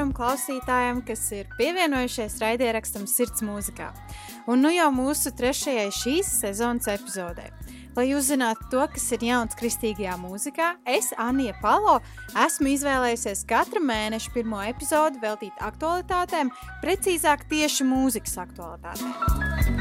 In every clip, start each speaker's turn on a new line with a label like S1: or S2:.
S1: Katram klausītājam, kas ir pievienojušies raidierakstam Sirds mūzikā. Un nu jau mūsu trešajai šīs sezonas epizodē. Lai uzzinātu to, kas ir jauns kristīgajā mūzikā, es, Anija Palo, esmu izvēlējusies katra mēneša pirmo epizodu veltīt aktualitātēm, precīzāk tieši mūzikas aktualitātēm.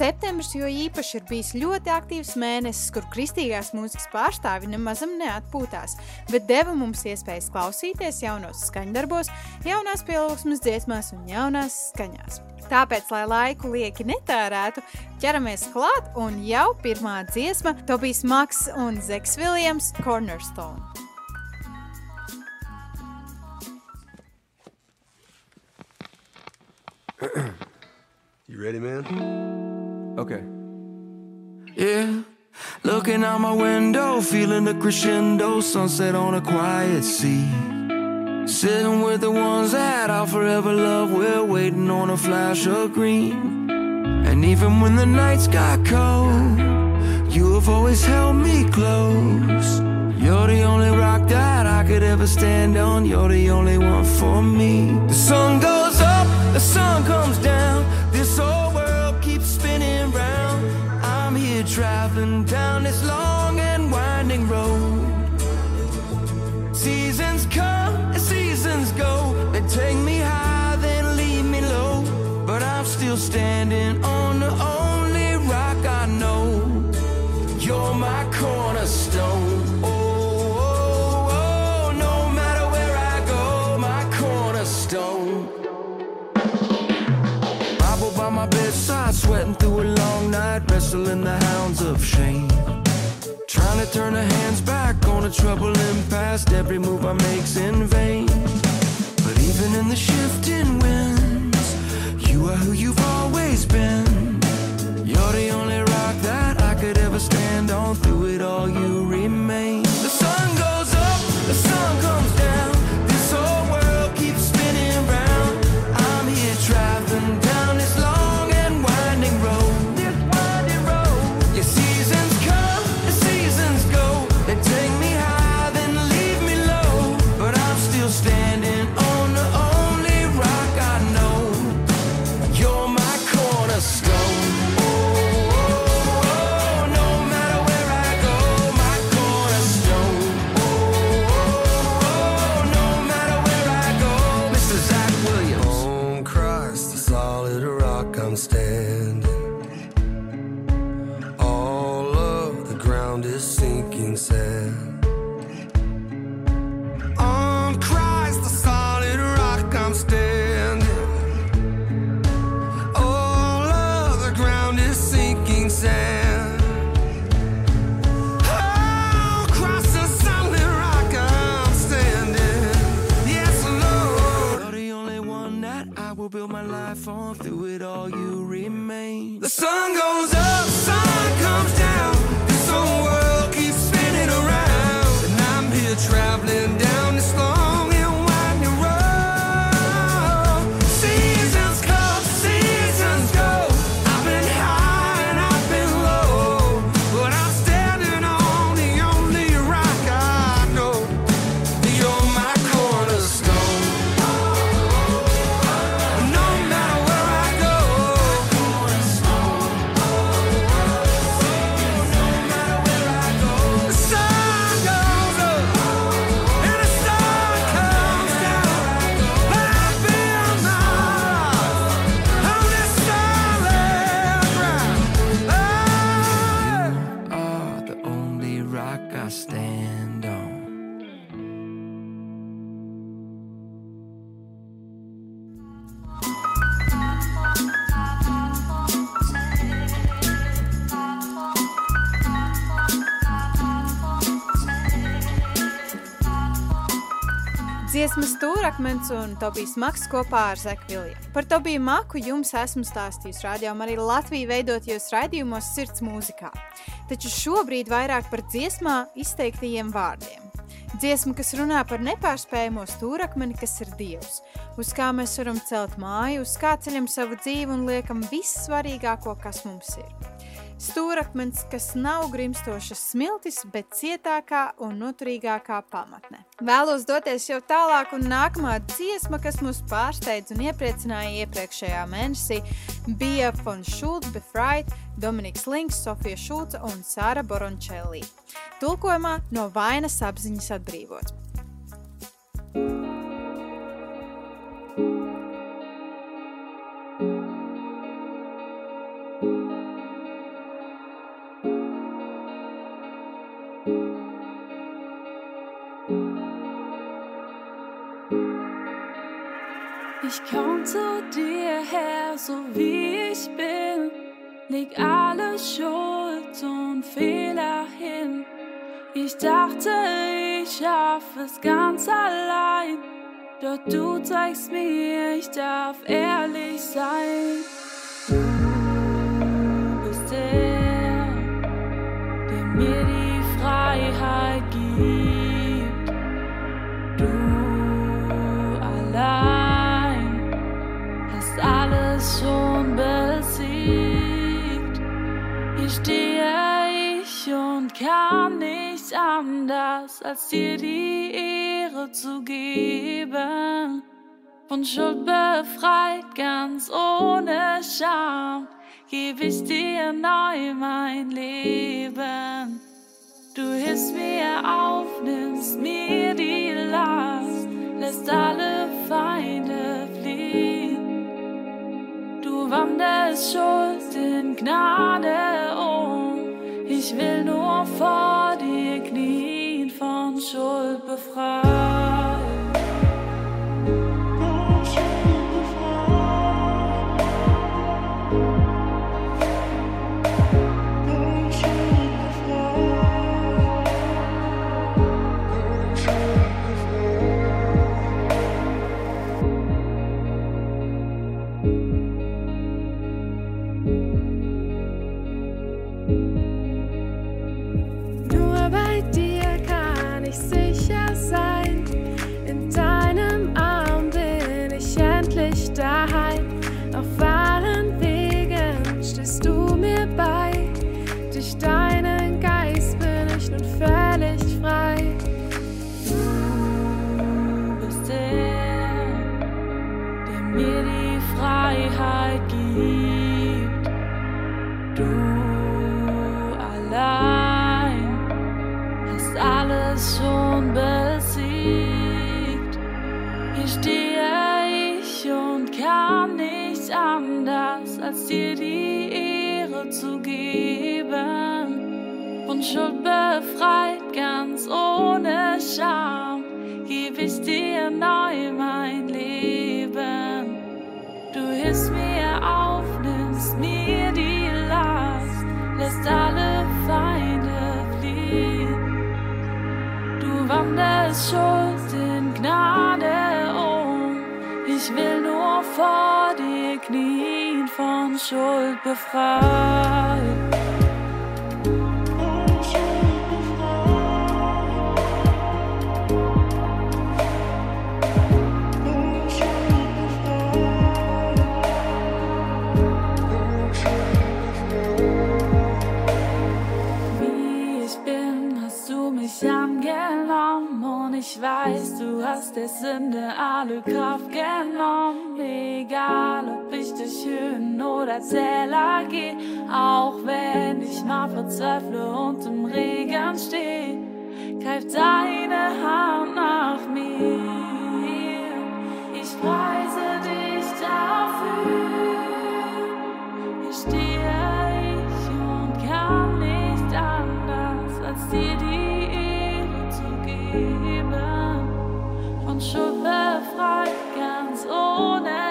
S1: Septembris jo īpaši ir bijis ļoti aktīvs mēnesis, kur kristīgās mūzikas pārstāvi nemazam neatpūtās, bet deva mums iespējas klausīties jaunos skaņdarbos, jaunās pielūgsmes dziesmās un jaunās skaņās. Tāpēc, lai laiku lieki netērētu, ķeramies klāt un jau pirmā dziesma Tobijs Maks un Zeks Viljams Cornerstone.
S2: You ready, man?
S3: Okay.
S4: Yeah. Looking out my window, feeling the crescendo, sunset on a quiet sea. Sitting with the ones that I'll forever love, we're waiting on a flash of green. And even when the nights got cold, you have always held me close. You're the only rock that I could ever stand on, you're the only one for me. The sun goes up, the sun comes down, traveling down this long and winding road. Seasons come and seasons go. They take me high, then leave me low. But I'm still standing on the only wrestling the hounds of shame. Trying to turn the hands back on a troubling past, every move I make's in vain. But even in the shifting
S1: stūrakmens un Tobijs Maks kopā ar Zeku Vilju. Par Tobiju Maku jums esmu stājis rādījumā arī Latviju veidotajos raidījumos sirds mūzikā. Taču šobrīd vairāk par dziesmā izteiktajiem vārdiem. Dziesma, kas runā par nepārspējamo stūrakmeni, kas ir Dievs, uz kā mēs varam celt māju, uz kā ceļam savu dzīvi un liekam vissvarīgāko, kas mums ir. Stūrakmens, kas nav grimstošas smiltis, bet cietākā un noturīgākā pamatne. Vēlos doties jau tālāk, un nākamā dziesma, kas mūs pārsteidz un iepriecināja iepriekšējā mēnesī, bija Fon Šulc, Befried, Dominiks Links, Sofija Šulca un Sāra Borončēlī. Tulkojumā no vainas apziņas atbrīvots.
S5: Ich komm zu dir her, so wie ich bin. Leg alle Schuld und Fehler hin. Ich dachte, ich schaffe es ganz allein. Doch du zeigst mir, ich darf ehrlich sein. Du bist der, der mir die nicht anders, als dir die Ehre zu geben. Von Schuld befreit, ganz ohne Scham, geb ich dir neu mein Leben. Du hilfst mir auf, nimmst mir die Last, lässt alle Feinde fliehen. Du wandelst Schuld in Gnade um. Ich will nur vor dir Schuld befreit.
S6: Endlich daheim. Auf allen Wegen stehst du
S5: anders, als dir die Ehre zu geben. Von Schuld befreit, ganz ohne Scham, Schuld befreit. Ich weiß, du hast der Sünde alle Kraft genommen. Egal, ob ich durch Höhen oder Täler gehe, auch wenn ich mal verzweifle und im Regen stehe, greift deine Hand nach mir. Ich preise dich dafür. Hier stehe ich und kann nicht anders, als dir die Liebe von Schuhe frei, ganz ohne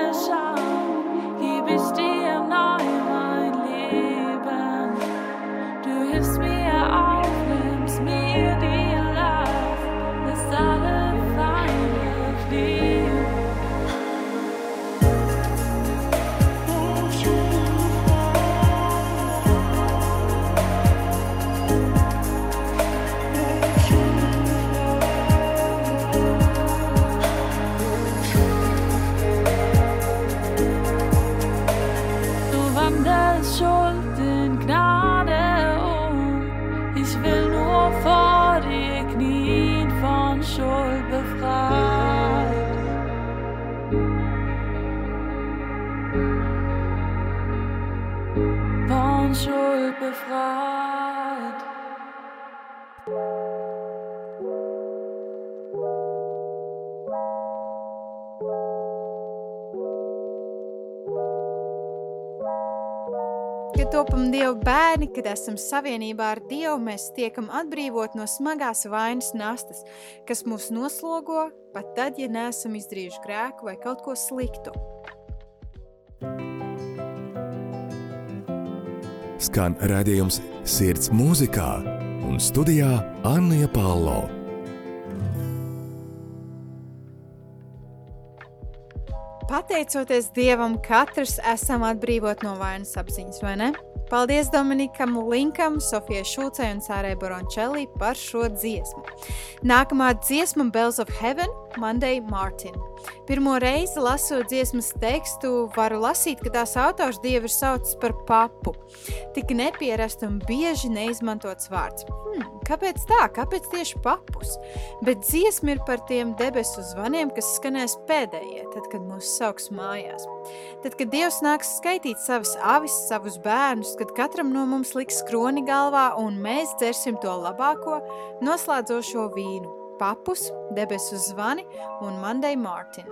S1: Kad topam Dieva bērni, kad esam savienībā ar Dievu, mēs tiekam atbrīvot no smagās vainas nastas, kas mūs noslogo, pat tad, ja neesam izdarījuši grēku vai kaut ko sliktu.
S7: Skan redzējums sirds mūzikā un studijā Anna Palo.
S1: Pateicoties Dievam, katrs esam atbrīvot no vainas apziņas, vai ne? Paldies Dominikam Linkam, Sofijai Šulcei un Sārai Barončelī par šo dziesmu. Nākamā dziesma Bells of Heaven – Monday Martin. Pirmo reizi lasot dziesmas tekstu, varu lasīt, ka tās autors Dievu ir saucis par papu. Tik nepierasta un bieži neizmantots vārds. Hmm, kāpēc tā? Kāpēc tieši papus? Bet dziesma ir par tiem debesu zvaniem, kas skanēs pēdējie, tad, kad mūs sauks mājās. Tad, kad Dievs nāks skaitīt savas avis, savus bērnus, kad katram no mums liks kroni galvā un mēs dzersim to labāko, noslēdzošo vīnu – papus, debesu zvani un Monday Martin.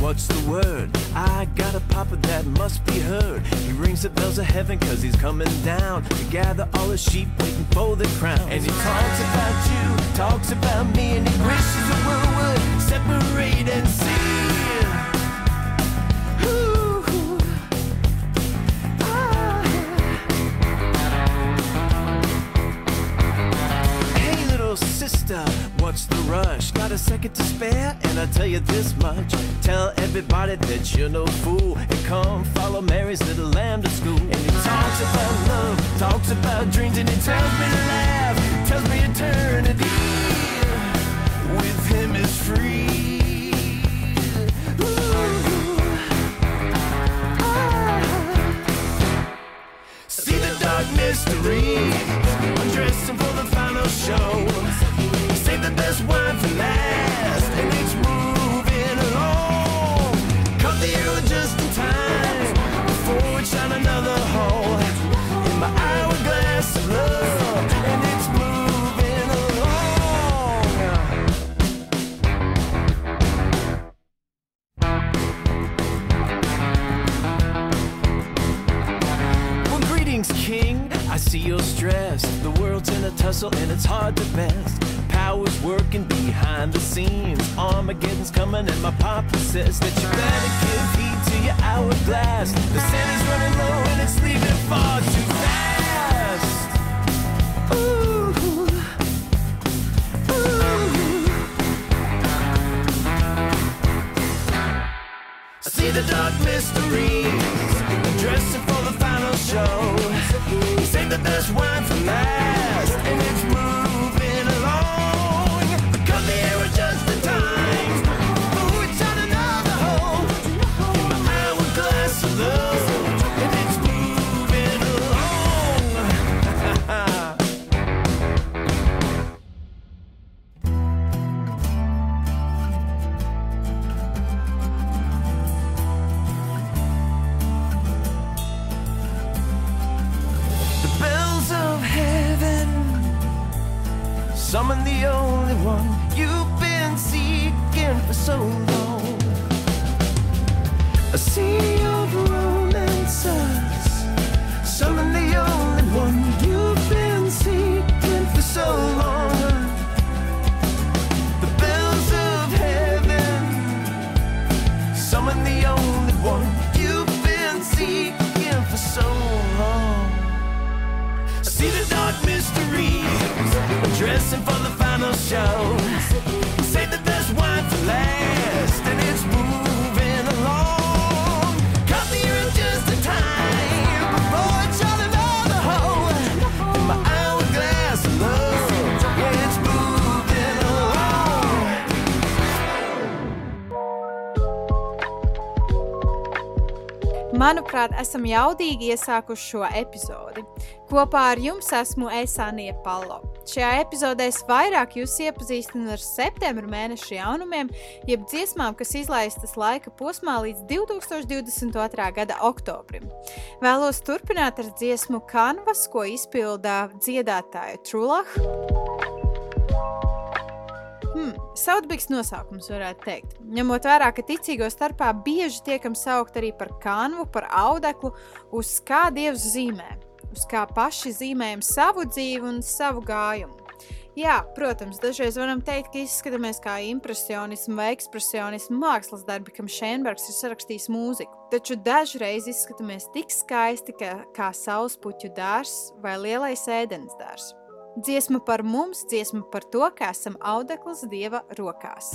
S8: What's the word? I got a papa that must be heard. He rings the bells of heaven cause he's coming down to gather all his sheep waiting for the crown. And he talks about you, talks about me, and he wishes the world would separate and see. Sister, what's the rush? Got a second to spare? And I tell you this much tell everybody that you're no fool. And come follow Mary's little lamb to school. And he talks about love, talks about dreams, and he tells me to laugh, tells me eternity with him is free. Mystery.
S1: Manuprāt, esam jaudīgi iesākuši šo epizodi. Kopā ar jums esmu Esānija Palo. Šajā epizodē es vairāk jūs iepazīstinu ar septembra mēneša jaunumiem, jeb dziesmām, kas izlaistas laika posmā līdz 2022. gada oktobrim. Vēlos turpināt ar dziesmu Canvas, ko izpildā dziedātāja Trulach. Hmm, Saudabīgs nosaukums varētu teikt. Ņemot vērā, ka ticīgo starpā bieži tiekam saukt arī par kanvu, par audeklu, uz kā dievs zīmē, uz kā paši zīmējam savu dzīvi un savu gājumu. Jā, protams, dažreiz varam teikt, ka izskatāmies kā impresionismu vai ekspresionismu mākslas darbi, kam Šēnbergs ir sarakstījis mūziku. Taču dažreiz izskatāmies tik skaisti, kā, kā saulespuķu dārzs vai lielais ēdienas dārzs. Dziesma par mums, dziesma par to, ka esam audekls dieva rokās.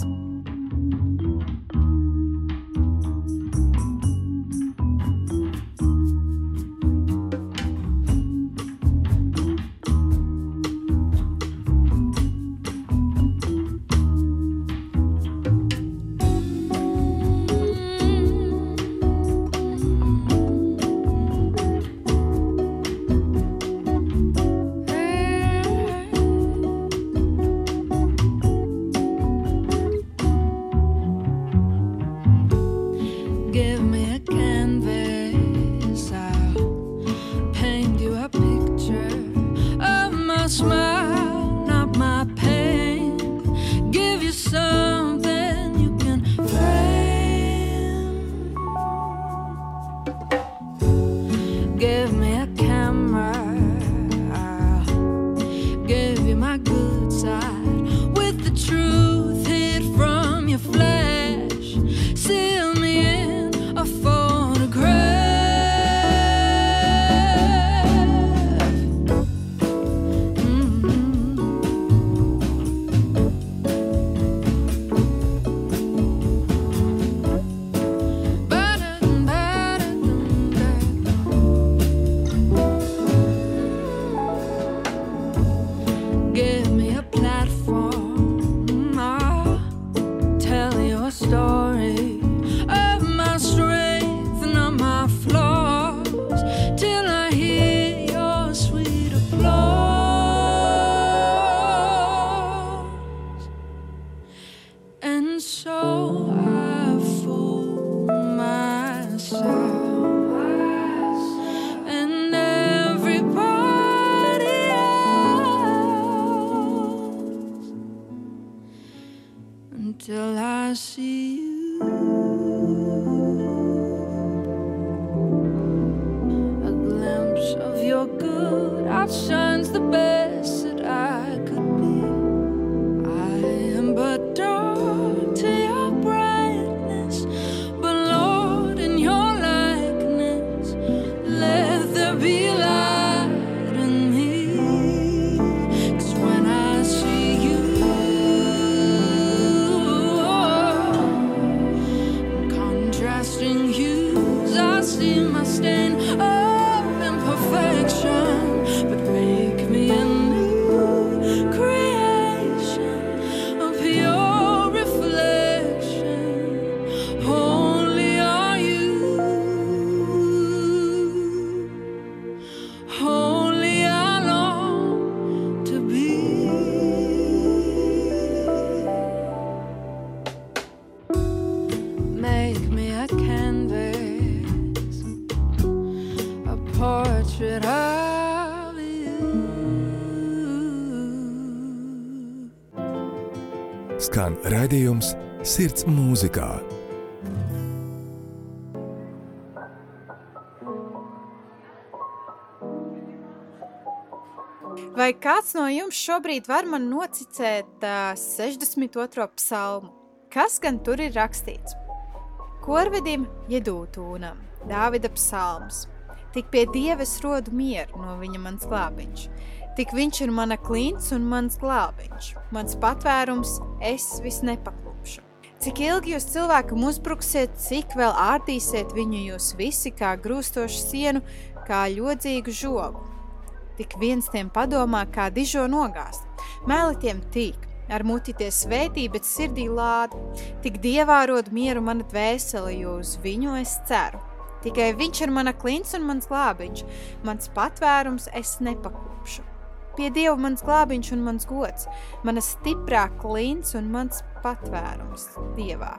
S9: See you. A glimpse of your good outshines
S7: Sirds mūzikā.
S1: Vai kāds no jums šobrīd var man nocicēt uh, 62. psalmu? Kas gan tur ir rakstīts? Korvedim jedūtūnam, Dāvida psalms. Tik pie Dieves rodu mieru no viņa mans glābiņš. Tik viņš ir mana klints un mans glābiņš. Mans patvērums, es vis nepaklupšu. Cik ilgi jūs cilvēkam uzbruksiet, cik vēl ārdīsiet viņu jūs visi kā grūstošu sienu, kā ļodzīgu žogu. Tik viens tiem padomā, kā dižo nogāzt. Mēli tiem tīk, ar muti tie svētī, bet sirdī lādi. Tik dievā rod mieru mana dvēsele, jo uz viņu es ceru. Tikai viņš ir mana klints un mans glābiņš, mans patvērums es nepakūpšu. Pie Dieva mans glābiņš un mans gods, mana stiprā klints un mans patvērums Dievā.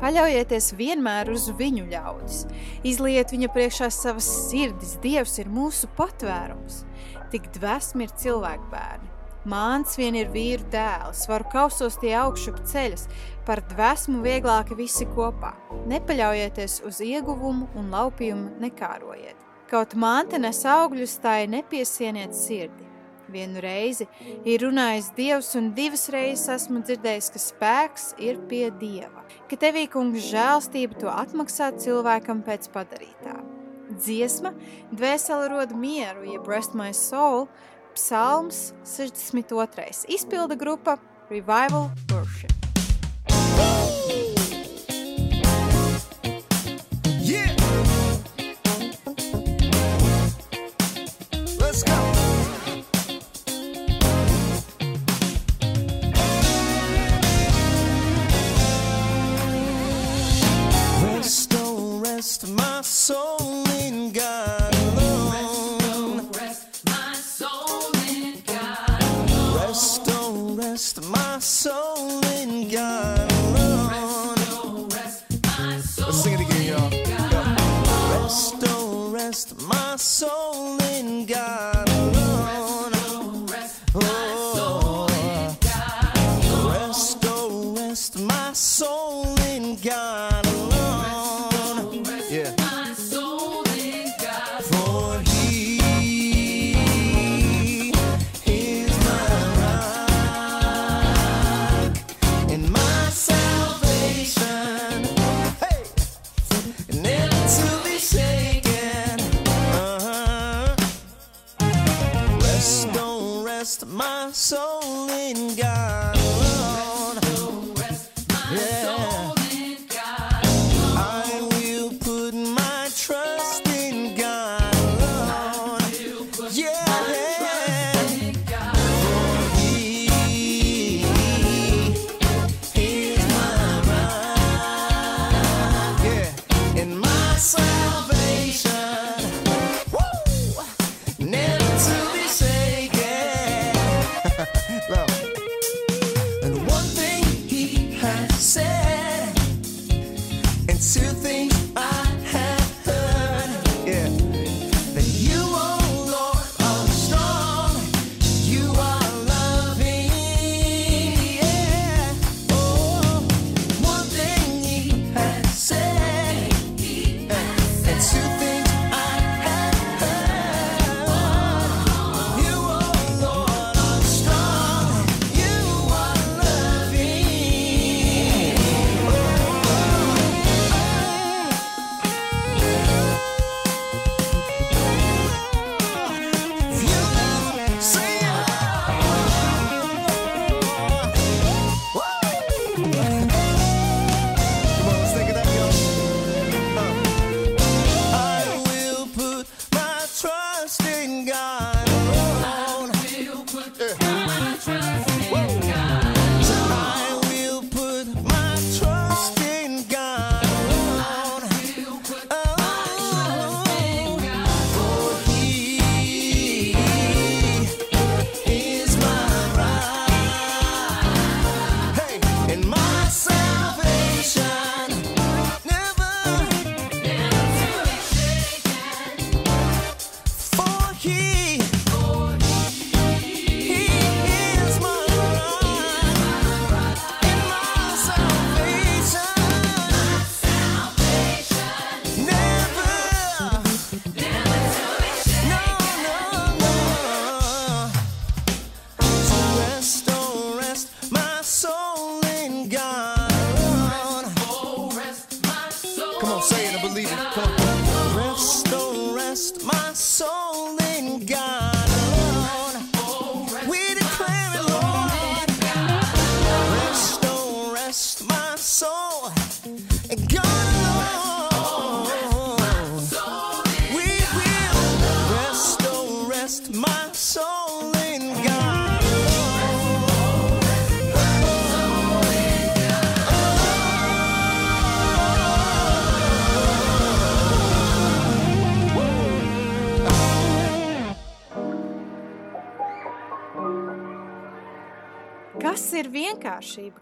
S1: Paļaujieties vienmēr uz viņu ļaudis, izliet viņa priekšā savas sirdis, Dievs ir mūsu patvērums. Tik dvēsmi ir cilvēku bērni. Māns vien ir vīru dēls, varu kausos tie augšup ceļas, par dvēsmu vieglāki visi kopā. Nepaļaujieties uz ieguvumu un laupījumu nekārojiet. Kaut māte nes augļus, tā ir nepiesieniet sirdi vienu reizi ir runājis Dievs, un divas reizes esmu dzirdējis, ka spēks ir pie Dieva, ka tevī kungs žēlstība to atmaksā cilvēkam pēc padarītā. Dziesma, dvēsele rod mieru, jeb rest my soul, psalms 62. Izpilda grupa Revival Worship.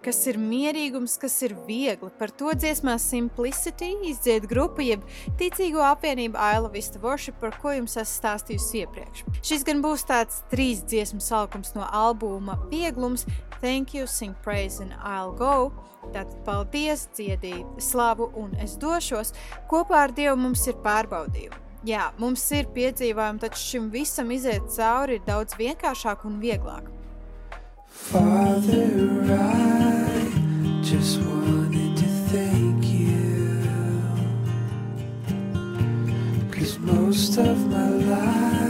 S1: kas ir mierīgums, kas ir viegli. Par to dziesmā Simplicity izdzied grupa, jeb ticīgo apvienība Aila Vista Worship, par ko jums esmu stāstījusi iepriekš. Šis gan būs tāds trīs dziesmu saukums no albuma Vieglums, Thank You, Sing Praise and I'll Go. Tātad paldies, dziedīju, slavu un es došos. Kopā ar Dievu mums ir pārbaudījumi. Jā, mums ir piedzīvojumi, taču šim visam iziet cauri ir daudz vienkāršāk un vieglāk.
S10: Father, I just wanted to thank you. Cause most of my life.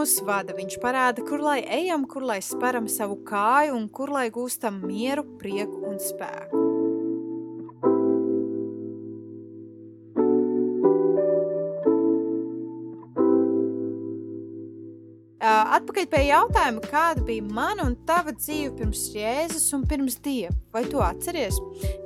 S1: Mūs vada, Viņš parāda, kur lai ejam, kur lai speram savu kāju un kur lai gūstam mieru, prieku un spēku. Atpakaļ pie jautājuma, kāda bija mana un tava dzīve pirms Jēzus un pirms Dieva. Vai tu atceries?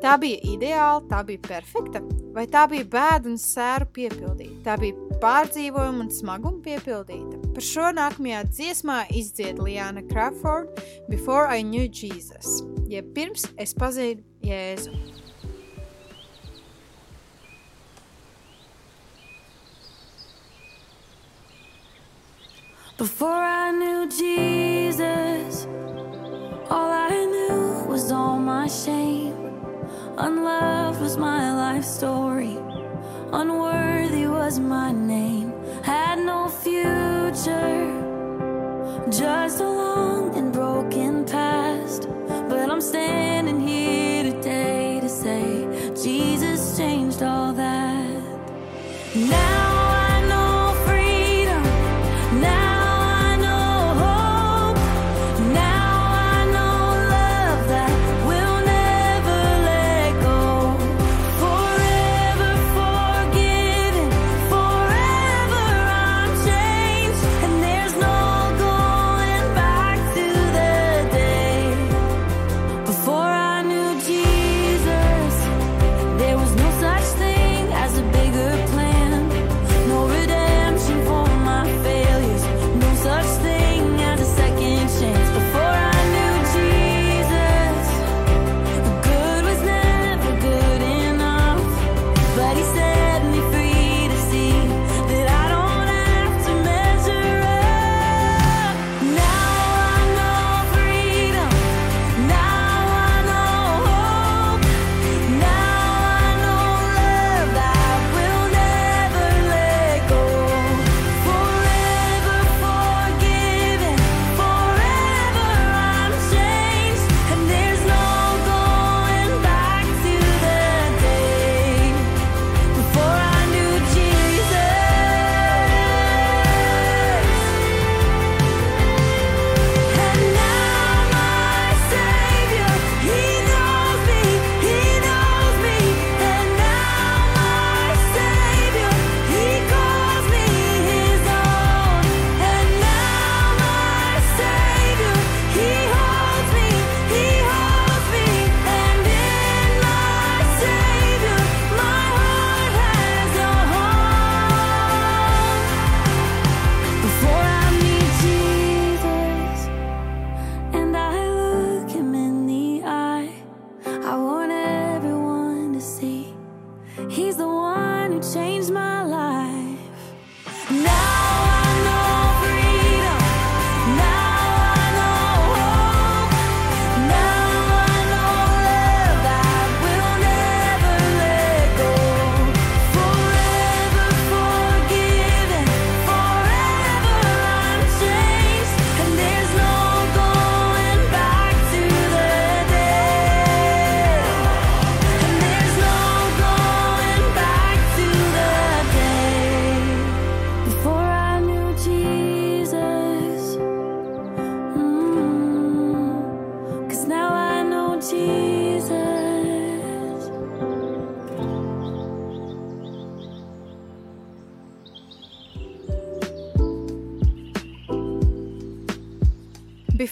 S1: Tā bija ideāla, tā bija perfekta, vai tā bija bēda un sēru piepildīta? Tā bija pārdzīvojuma un smaguma piepildīta. Par šo nākamajā dziesmā izdzied Liana Crawford Before I Knew Jesus, jeb pirms es pazinu Jēzu.
S3: Before I knew Jesus, all I knew was all my shame. Unloved was my life story, unworthy was my name. Had no future, just a long and broken past. But I'm standing here today to say Jesus changed all that. Now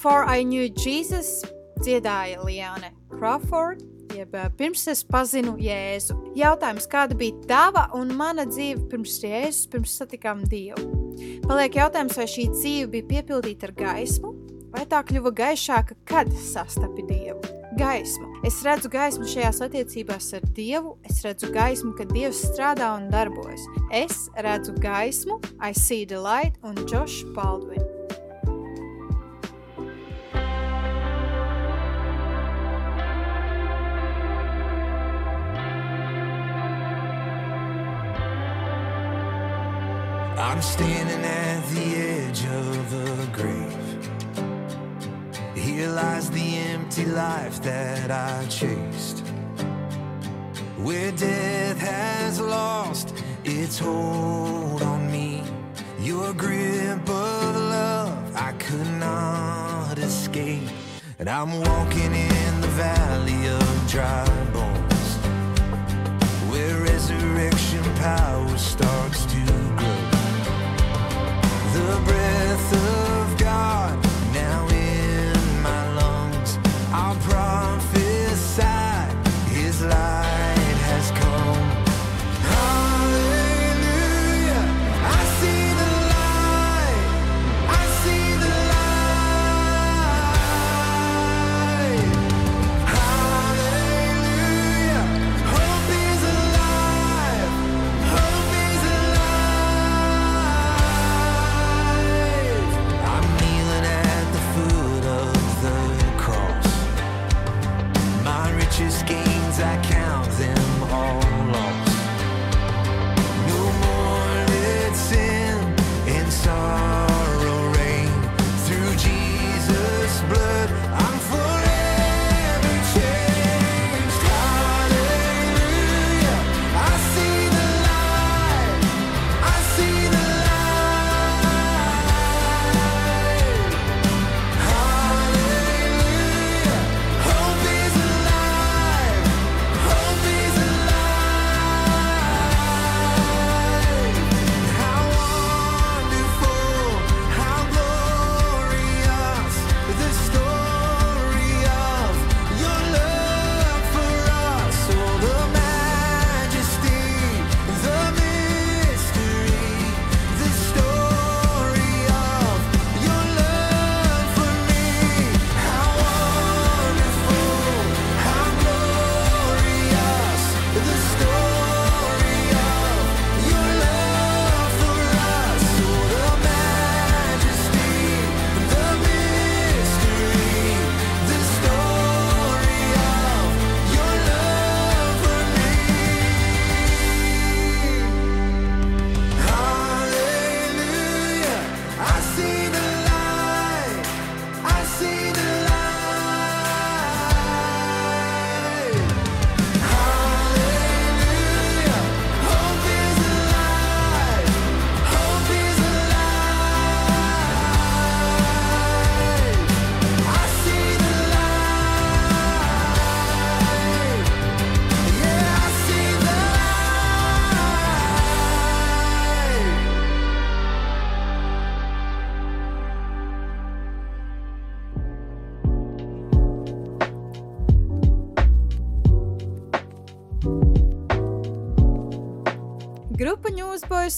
S3: Before I Knew Jesus
S1: dziedāja Liane Crawford, jeb pirms es pazinu Jēzu. Jautājums, kāda bija tava un mana dzīve pirms Jēzus, pirms satikām Dievu? Paliek jautājums, vai šī dzīve bija piepildīta ar gaismu, vai tā kļuva gaišāka, kad sastapi Dievu? Gaismu. Es redzu gaismu šajās attiecībās ar Dievu, es redzu gaismu, kad Dievs strādā un darbojas. Es redzu gaismu, I see the light un Josh Baldwin.
S4: Standing at the edge of a grave. Here lies the empty life that I chased. Where death has lost its hold on me. Your grip of love I could not escape. And I'm walking in the valley of dry bones. Where resurrection power starts to. The breath of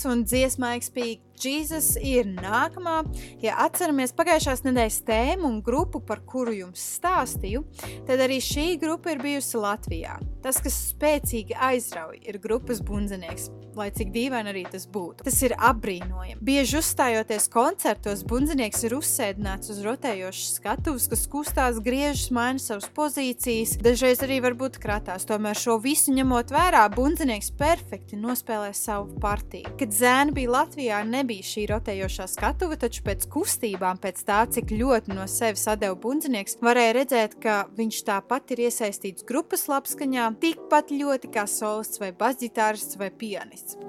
S1: un dziesma Expīk Jesus ir nākamā. Ja atceramies pagājušās nedēļas tēmu un grupu, par kuru jums stāstīju, tad arī šī grupa ir bijusi Latvijā. Tas, kas spēcīgi aizrauj, ir grupas bundzinieks, lai cik dīvaini arī tas būtu. Tas ir apbrīnojami. Bieži uzstājoties koncertos, bundzinieks ir uzsēdināts uz rotējošas skatuves, kas kustās, griežas, maina savas pozīcijas, dažreiz arī varbūt kratās. Tomēr šo visu ņemot vērā, bundzinieks perfekti nospēlē savu partiju. Kad zēni bija Latvijā, nebija šī rotējošā skatuve, taču pēc kustībām, pēc tā, cik ļoti no sevis atdeva bundzinieks, varēja redzēt, ka viņš tāpat ir iesaistīts grupas labskaņā, tikpat ļoti kā solists vai basģitārists vai pianists.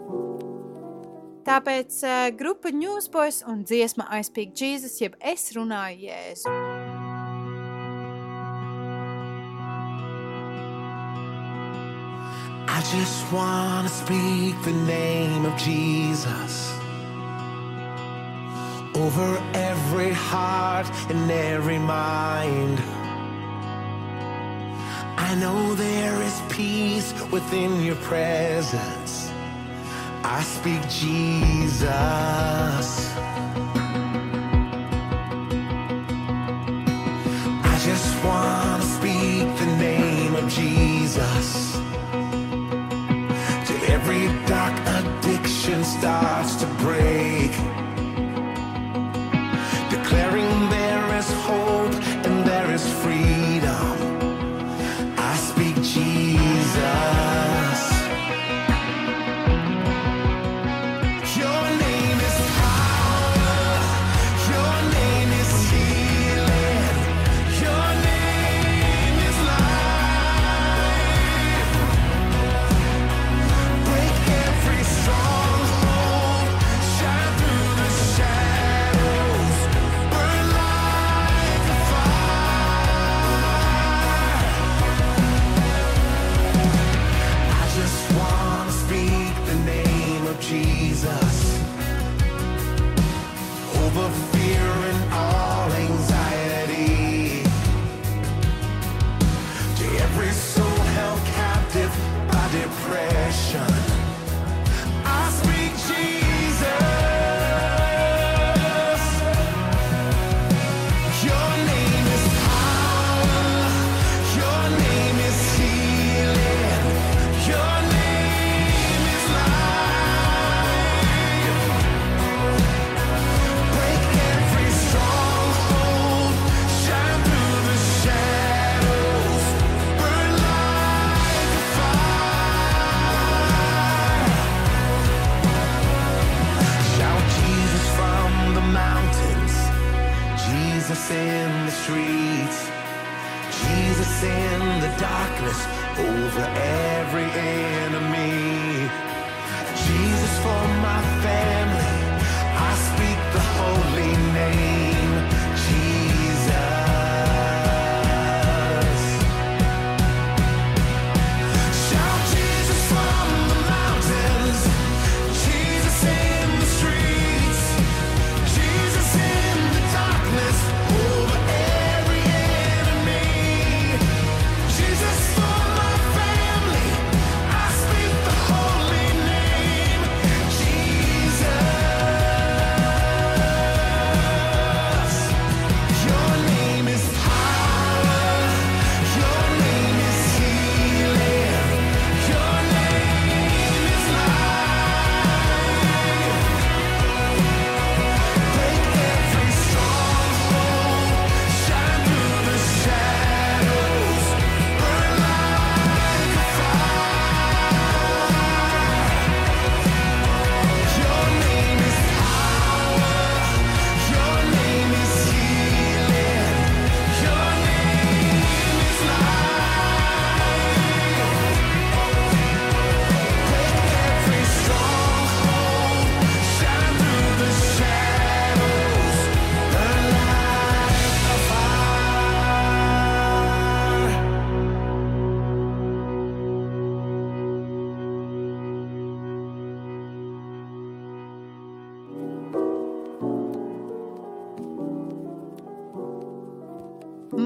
S1: Tāpēc uh, grupa Newsboys un dziesma I Speak Jesus, jeb es runāju Jēzu.
S4: I just wanna speak the name of Jesus over every heart and every mind. I know there is peace within your presence. I speak Jesus. I just wanna speak the name of Jesus. Till every dark addiction starts to break.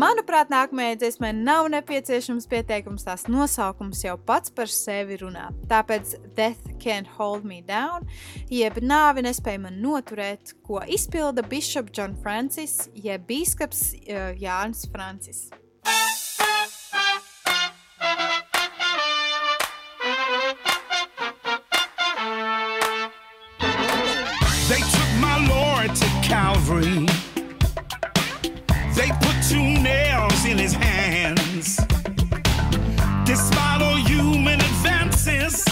S1: Manuprāt, nākamajai dziesmai nav nepieciešams pieteikums, tās nosaukums jau pats par sevi runā. Tāpēc Death Can't Hold Me Down, jeb nāve nespēja man noturēt, ko izpilda Bishop John Francis, jeb Bīskaps uh, Jānis Francis.
S2: They took my Lord to Calvary. in his hands. Despite all human advances,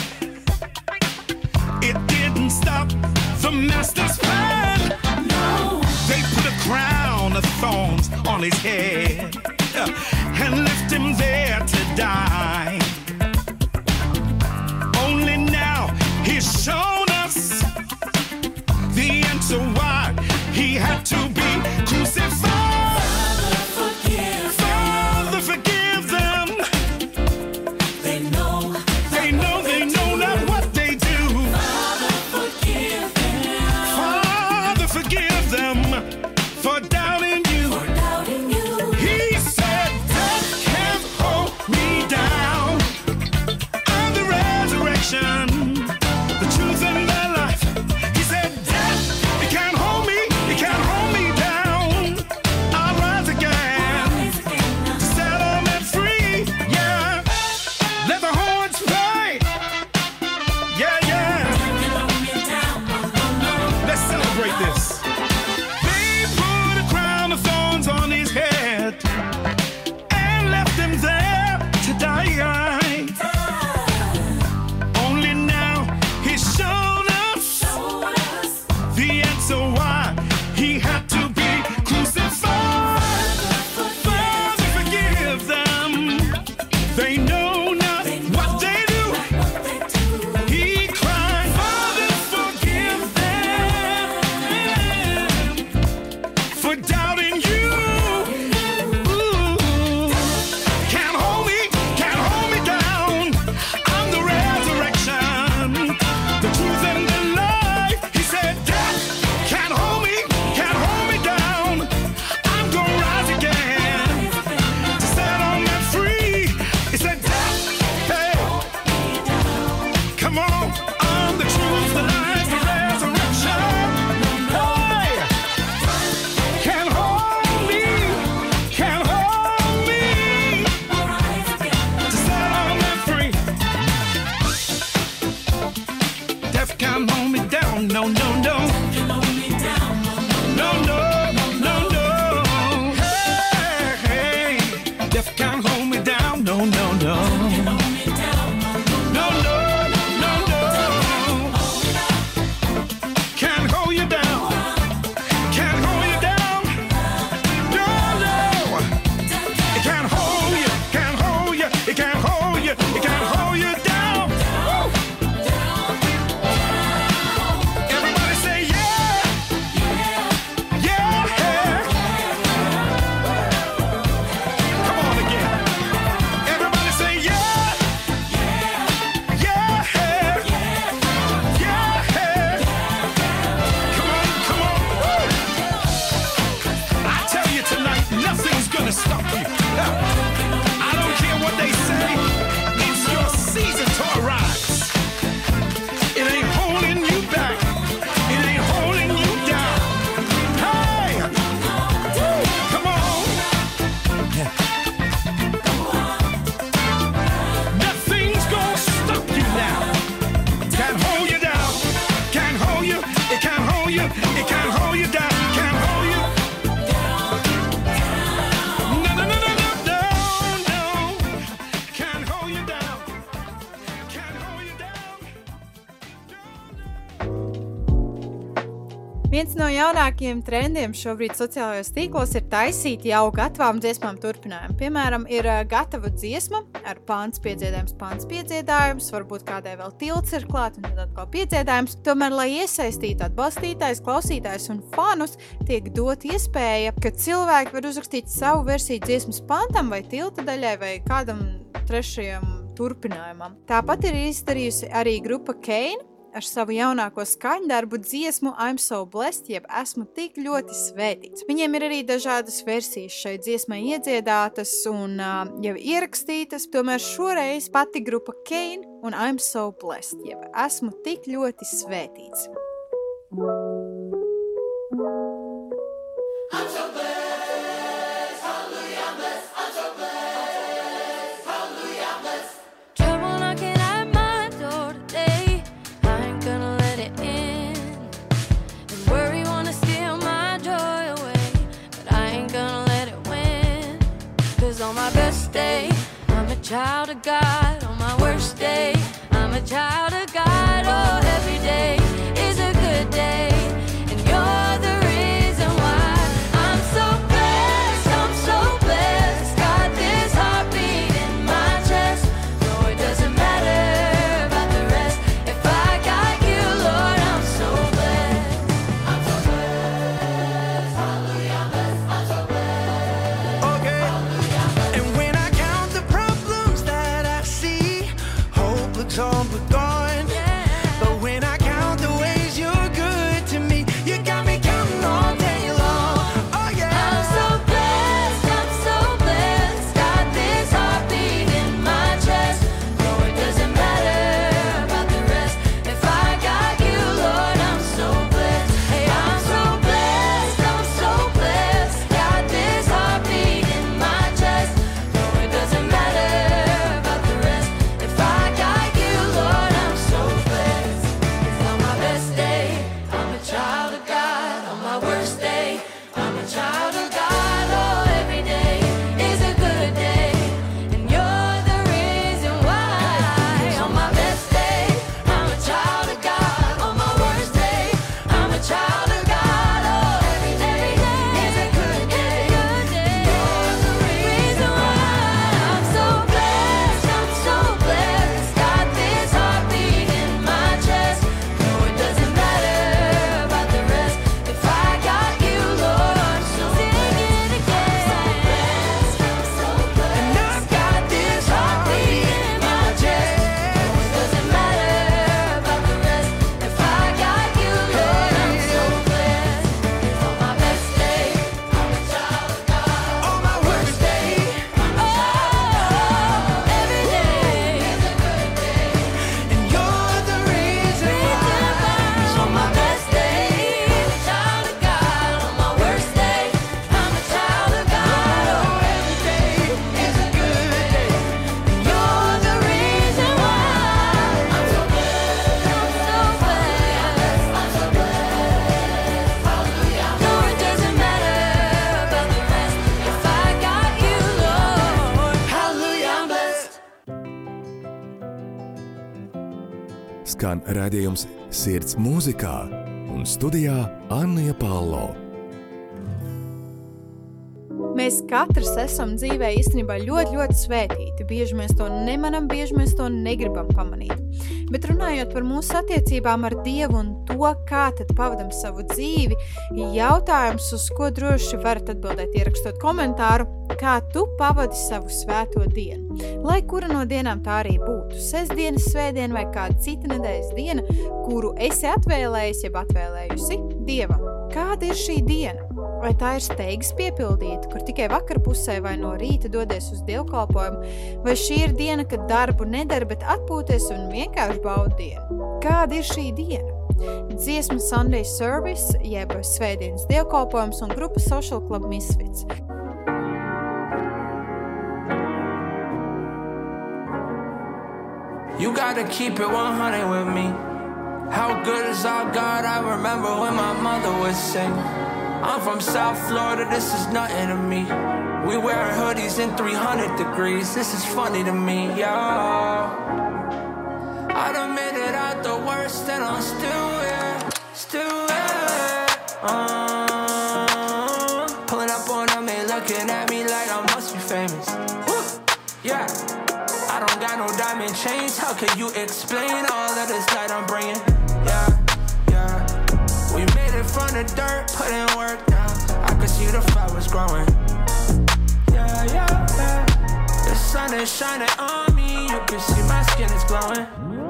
S2: it didn't stop the master's plan. No. They put a crown of thorns on his head uh, and left him there to die. Only now he's shown.
S1: jaunākajiem trendiem šobrīd sociālajos tīklos ir taisīt jau gatavām dziesmām turpinājumu. Piemēram, ir gatava dziesma ar pāns piedziedājums, pāns piedziedājums, varbūt kādai vēl tilts ir klāt un tad atkal piedziedājums. Tomēr, lai iesaistītu atbalstītājs, klausītājs un fanus, tiek dot iespēja, ka cilvēki var uzrakstīt savu versiju dziesmas pantam vai tilta daļai vai kādam trešajam turpinājumam. Tāpat ir izdarījusi arī grupa Keina ar savu jaunāko skaņdarbu dziesmu I'm so blessed, jeb esmu tik ļoti svētīts. Viņiem ir arī dažādas versijas šai dziesmai iedziedātas un uh, jau ierakstītas, tomēr šoreiz pati grupa Kane un I'm so blessed, jeb esmu tik ļoti svētīts.
S3: Trouble child of God. On my worst day, I'm a child
S7: Redzējums Sirds mūzikā un studijā Anna Palo.
S1: Mēs katrs esam dzīvē īstenībā ļoti, ļoti svētīti. Bieži mēs to nemanām, bieži mēs to negribam pamanīt. Bet runājot par mūsu attiecībām ar Dievu un to, kā tad pavadām savu dzīvi, jautājums, uz ko droši varat atbildēt, ierakstot komentāru, kā tu pavadi savu svēto dienu. Lai kura no dienām tā arī būtu, sestdienas, svētdiena vai kāda cita nedēļas diena, kuru esi atvēlējis, jeb atvēlējusi Dievam. Kāda ir šī diena? Vai tā ir steigas piepildīta, kur tikai vakarpusē vai no rīta dodies uz dievkalpojumu, vai šī ir diena, kad darbu nedara, bet atpūties un vienkārši baudi dienu? Kāda ir šī diena? Dziesma Sunday Service, jeb Svētdienas dievkalpojums un grupa Social Club Misfits.
S11: You gotta keep it 100 with me. How good is our God? I remember when my mother would sing. I'm from South Florida, this is nothing to me. We wearing hoodies in 300 degrees, this is funny to me, y'all. I done made it out the worst and I'm still here, still here. Uh, pulling up on them, they looking at me like I must be famous. Woo, yeah. I don't got no diamond chains. How can you explain all of this light I'm bringing? The dirt, put in work now. I can see the flowers growing. Yeah, yeah, yeah. The sun is shining on me. You can see my skin is glowing.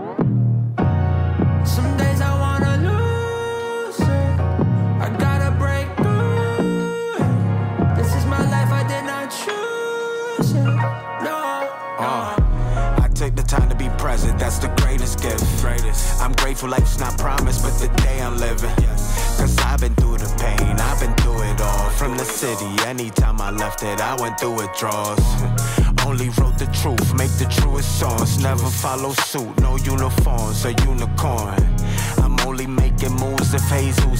S12: That's the greatest gift. I'm grateful life's not promised, but the day I'm living. Cause I've been through the pain, I've been through it all. From the city, anytime I left it, I went through withdrawals. Only wrote the truth, make the truest songs. Never follow suit, no uniforms, a unicorn. I'm moves if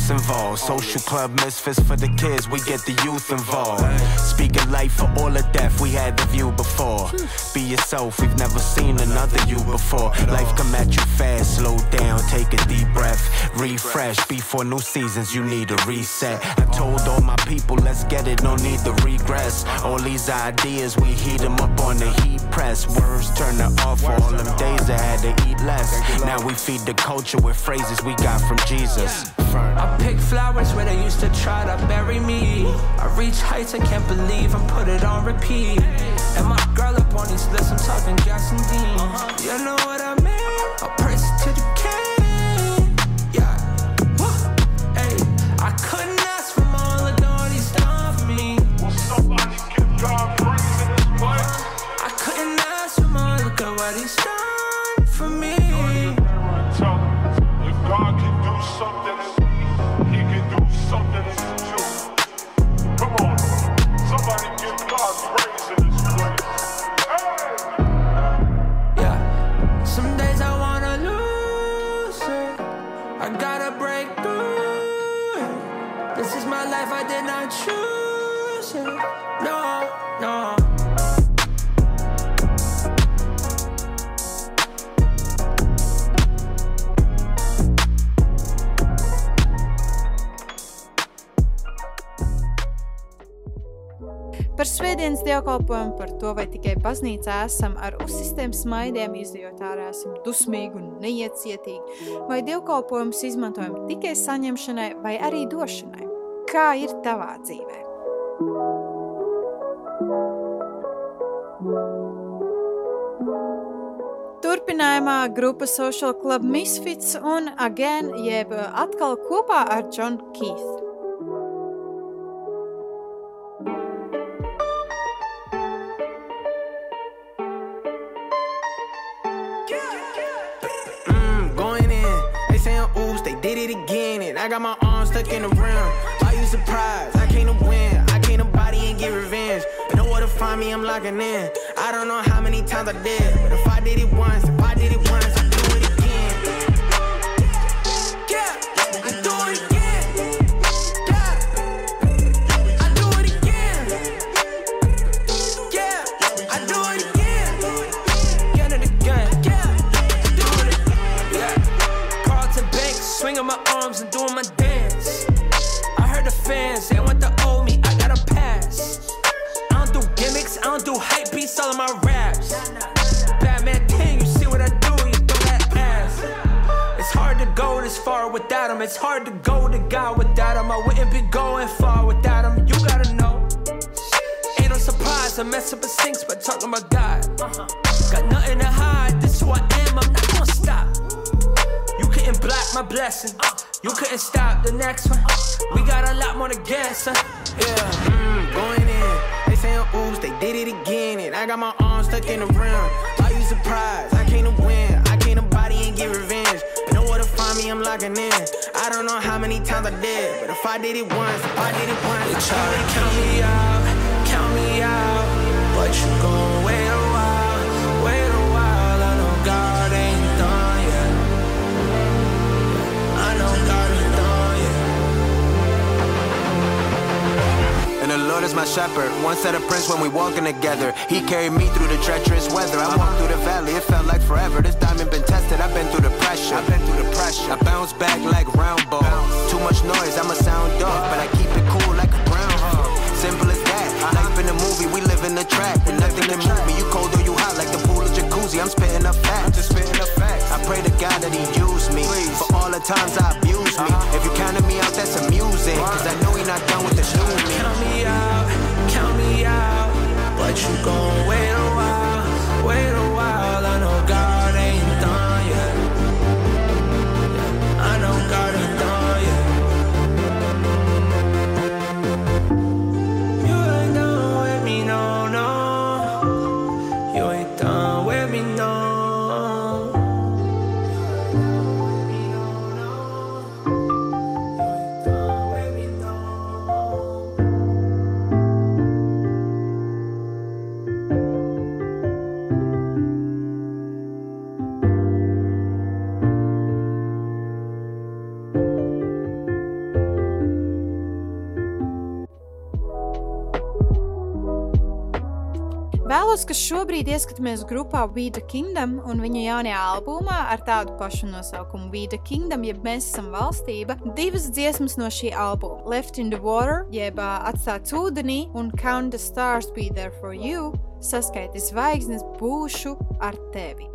S12: Jesus involved. Social club misfits for the kids, we get the youth involved. Speaking life for all of death, we had the view before. Be yourself, we've never seen another you before. Life come at you fast, slow down, take a deep breath. Refresh before new seasons, you need a reset. I told all my people, let's get it, no need to regress. All these ideas, we heat them up on the heat press. Words turn to off for all them days I had to eat less. Now we feed the culture with phrases we got from Jesus.
S11: I pick flowers where they used to try to bury me. I reach heights I can't believe and put it on repeat. And my girl up on these lists, I'm talking gas and Dean. You know what I mean? I press to the king.
S1: Dievkalpojumu, par to, vai tikai baznīcā esam ar uzsistiem smaidiem, izdejot ārā esam dusmīgi un neiecietīgi, vai dievkalpojumus izmantojam tikai saņemšanai vai arī došanai. Kā ir tavā dzīvē? Turpinājumā grupa Social Club Misfits un Again, jeb atkal kopā ar John Keith.
S13: I got my arms stuck in the rim. Why you surprised? I came to win. I came to body and get revenge. You know where to find me, I'm locking in. I don't know how many times I did. But if I did it once, if I did it once,
S11: it's hard to go to God without him. I wouldn't be going far without him, you gotta know. Ain't no surprise, I mess up a sinks, but talking about God. Got nothing to hide, this who I am, I'm not gonna stop. You couldn't block my blessing, you couldn't stop the next one. We got a lot more to get, son.
S13: Yeah, mm, going in. They saying oops, they did it again. And I got my arms stuck in the rim. Are you surprised? Locking in. I don't know how many times I did. But if I did it once, if I did it once,
S11: They try to count me out, count me out. But you gon'
S12: is my shepherd. Once said a prince when we walking together. He carried me through the treacherous weather. I walked through the valley, it felt like forever. This diamond been tested, I've been through the pressure. I've been through the pressure. I bounce back like round ball. Too much noise, I'ma sound dog, but I keep it cool like a groundhog. Simple as that. Life in a movie, we live in the trap. And nothing can move me. You cold or you hot like the I'm spitting up facts. I'm just spitting up facts. I pray to God that He use me for all the times I abuse me. Uh-huh. If you counted me out, that's amusing. Cause I know He not done with the new me.
S11: Count me out, count me out. But you gon' wait a while,
S3: Melus, kas šobrīd ieskatāmies grupā We the Kingdom un viņa jaunajā albumā ar tādu pašu nosaukumu We the Kingdom, jeb mēs esam valstība, divas dziesmas no šī albuma - Left in the Water, jeb Atstāts ūdenī un Count the Stars Be There for You, saskaiti zvaigznes būšu ar tevi.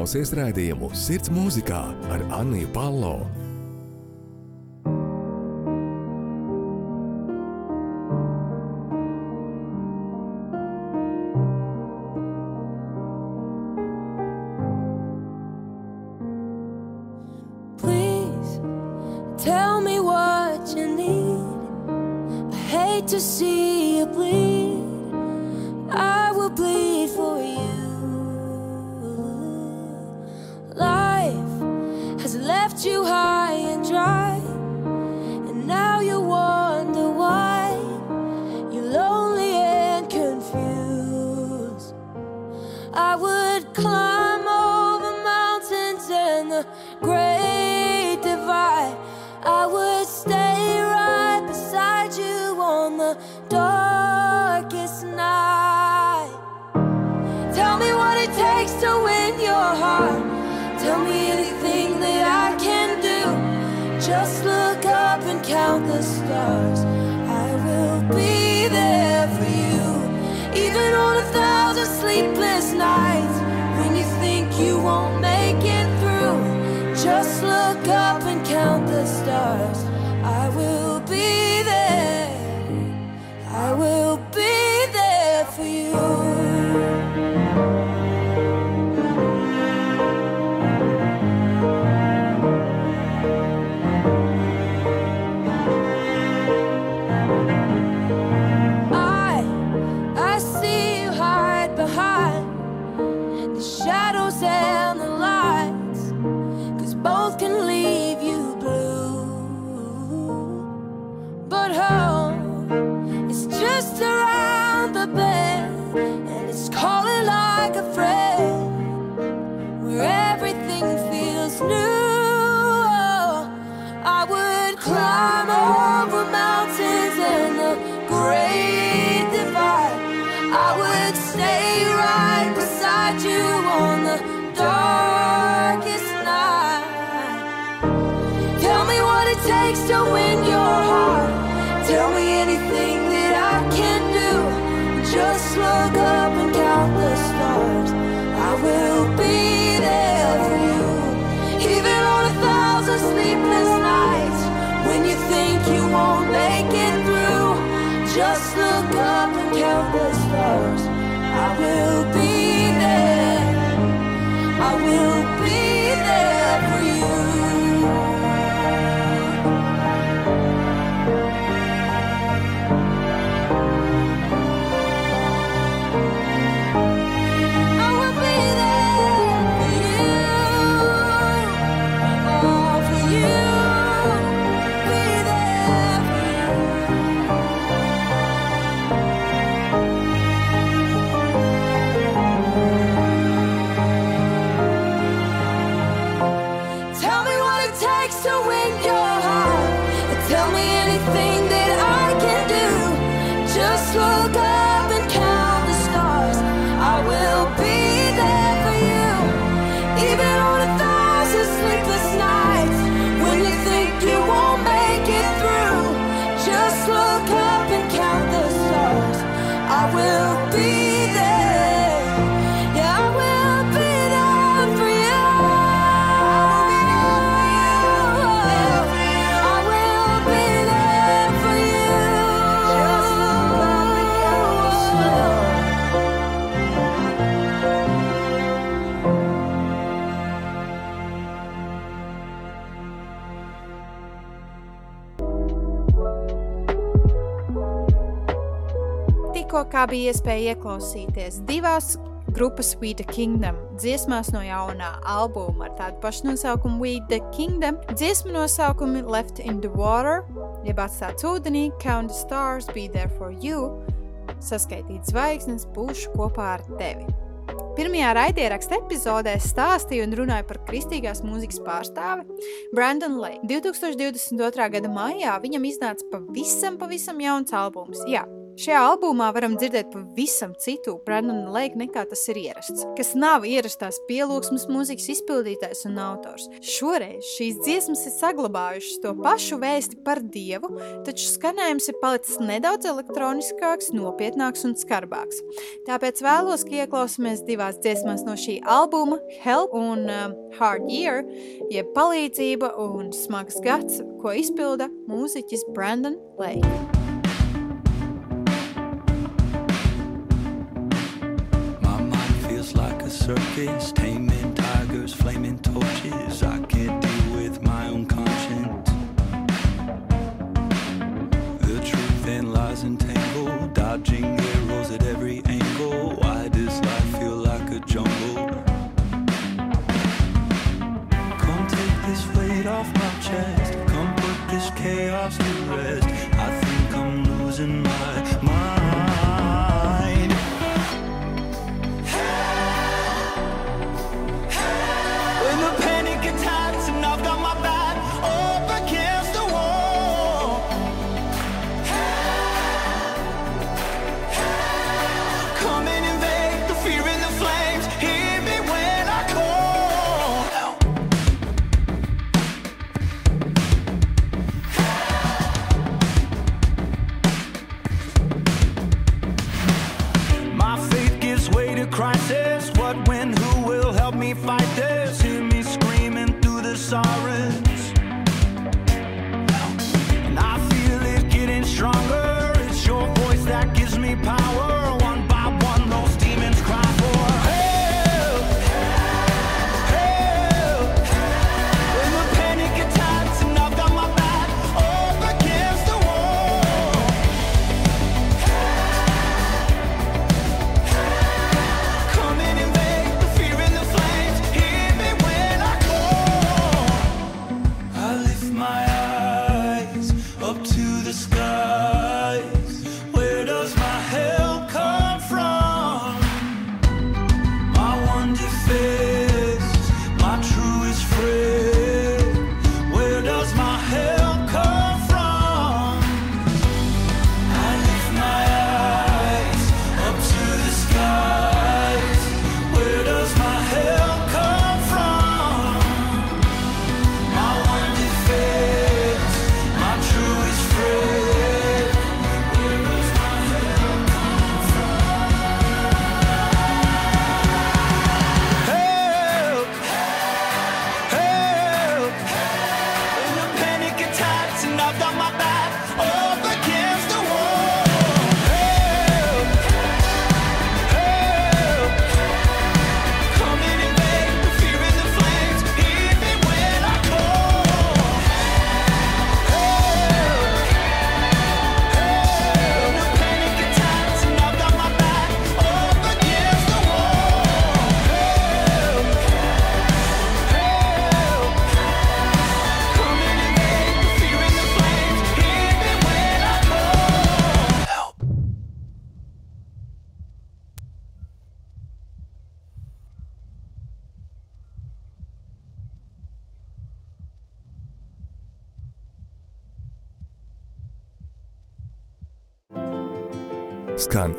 S7: klausies raidījumu Sirds mūzikā ar Anniju Palo
S1: laikā bija iespēja ieklausīties divās grupas We the Kingdom dziesmās no jaunā albuma ar tādu pašu nosaukumu We the Kingdom. Dziesmu nosaukumi Left in the Water, jeb atstāts ūdenī, Count the Stars, Be There for You, saskaitīt zvaigznes, būšu kopā ar tevi. Pirmajā raidierakstu epizodē stāstīju un runāju par kristīgās mūzikas pārstāvi Brandonu Leju. 2022. gada maijā viņam iznāca pavisam, pavisam jauns albums. Jā, Šajā albumā varam dzirdēt pavisam citu Brendonu Leiku nekā tas ir ierasts, kas nav ierastās pielūgsmes mūzikas izpildītājs un autors. Šoreiz šīs dziesmas ir saglabājušas to pašu vēsti par dievu, taču skanējums ir palicis nedaudz elektroniskāks, nopietnāks un skarbāks. Tāpēc vēlos, ka ieklausāmies divās dziesmās no šī albuma - Help un um, Hard Year, jeb palīdzība un smags gads, ko izpilda mūziķis Brandon Lake.
S10: circus, taming tigers, flaming torches. I can't deal with my own conscience. The truth and lies entangled, dodging.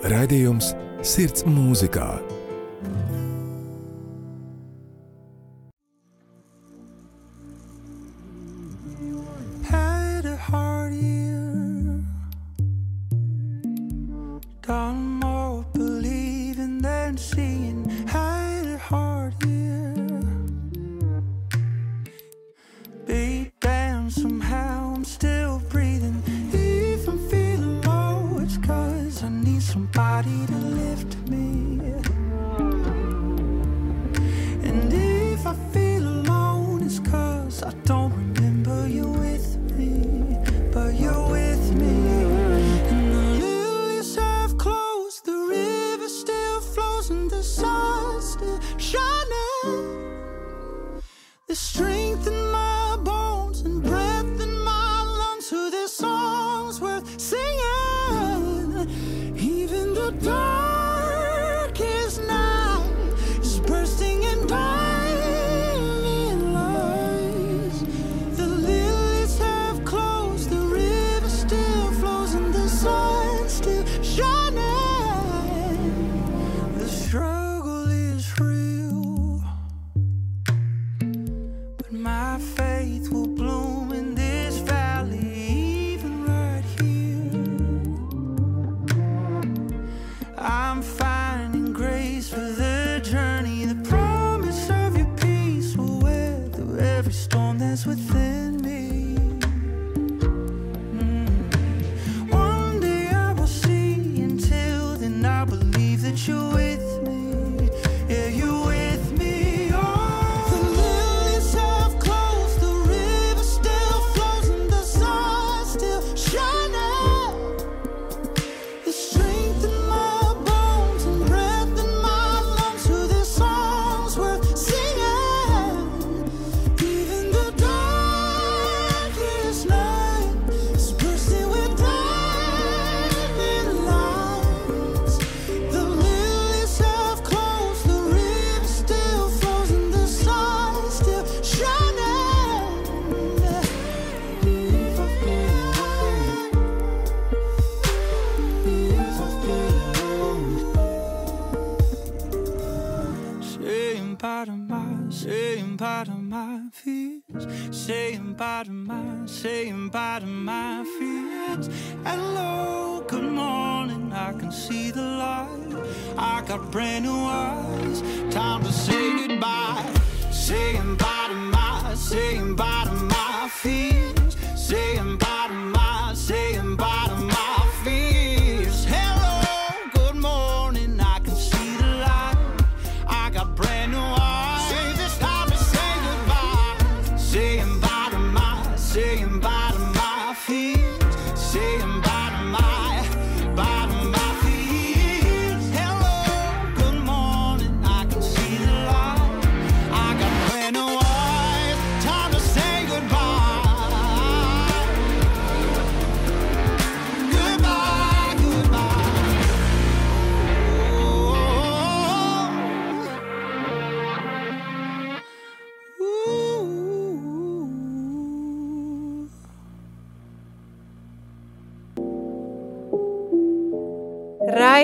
S10: Raidījums Sirds mūzikā.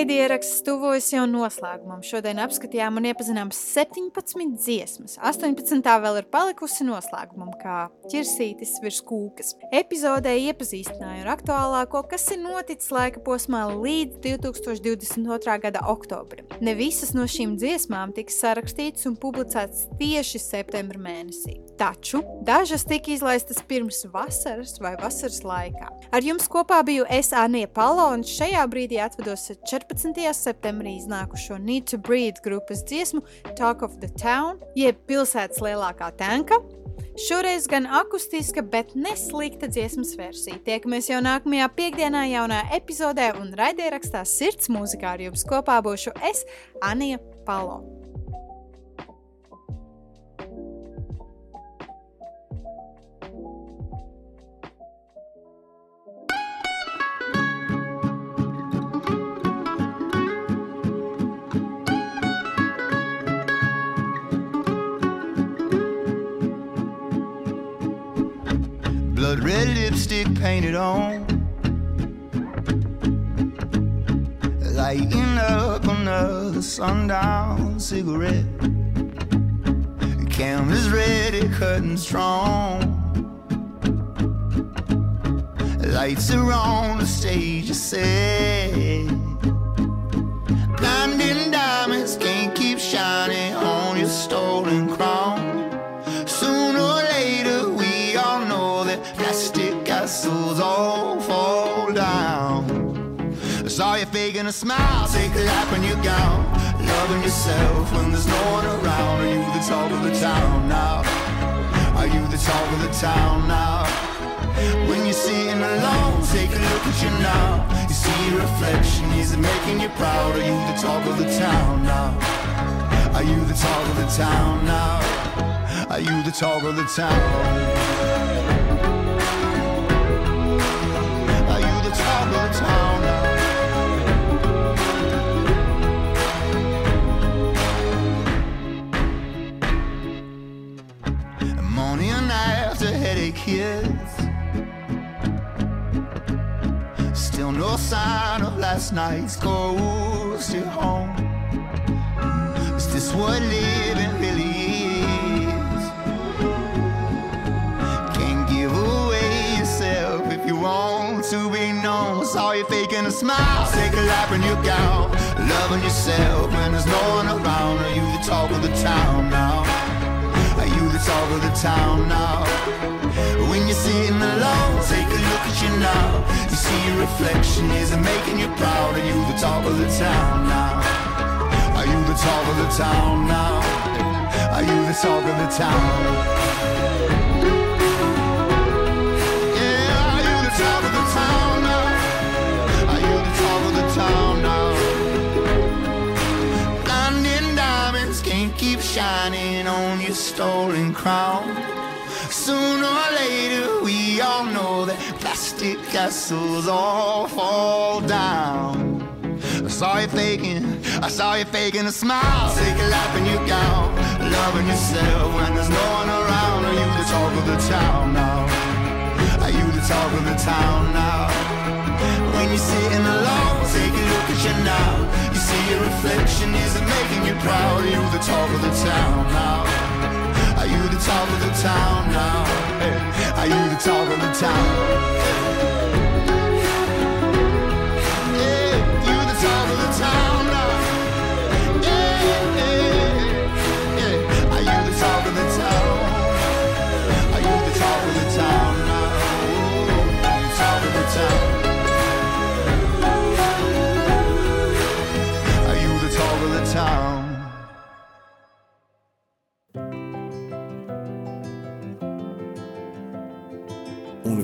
S1: Raidieraksts tuvojas jau noslēgumam. Šodien apskatījām un iepazinām 17 dziesmas. 18. vēl ir palikusi noslēgumam, kā ķirsītis virs kūkas. Epizodē iepazīstināju ar aktuālāko, kas ir noticis laika posmā līdz 2022. gada oktobrim. Ne visas no šīm dziesmām tiks sarakstītas un publicētas tieši septembra mēnesī. Taču dažas tika izlaistas pirms vasaras vai vasaras laikā. Ar jums kopā biju es Anija Palo un šajā brīdī atvados 14. 19. septembrī iznākušo Need to Breathe grupas dziesmu Talk of the Town, jeb pilsētas lielākā tanka. Šoreiz gan akustiska, bet neslikta dziesmas versija. Tiekamies jau nākamajā piekdienā, jaunā epizodē, un raidierakstā sirds mūzikā ar jums kopā būšu es, Anija Palo.
S7: blood red lipstick painted on.
S4: Lighting up another sundown cigarette. The camera's ready, cutting strong. Lights are on, the stage is set. Blinding diamonds can't keep shining on your stolen crown. You faking a smile, take a lap in your gown. Loving yourself when there's no one around. Are you the talk of the town now? Are you the talk of the town now? When you're sitting alone, take a look at you now. You see your reflection, is it making you proud? Are you the talk of the town now? Are you the talk of the town now? Are you the talk of the town? Night's ghost at home. Is this what living really is? Can't give away yourself if you want to be known. Saw you faking a smile, take a lap in your gown. Loving yourself when there's no one around. Are you the talk of the town now? Are you the talk of the town now? When you're sitting alone, take a look at you now. You see your reflection, is it making you proud? Are you the talk of the town now? Are you the talk of the town now? Are you the talk of the town? Yeah, are you the talk of the town now? Are you the talk of the town now? Blinding diamonds can't keep shining on your stolen crown. Sooner or later, we all know that plastic castles all fall down. I saw you faking, I saw you faking a smile. Take a lap in your gown, loving yourself when there's no one around. Are you the talk of the town now? Are you the talk of the town now? When you're sitting alone, take a look at you now. You see your reflection, is it making you proud? Are you the talk of the town now? The talk of the town now? Hey, Are you the talk of the town?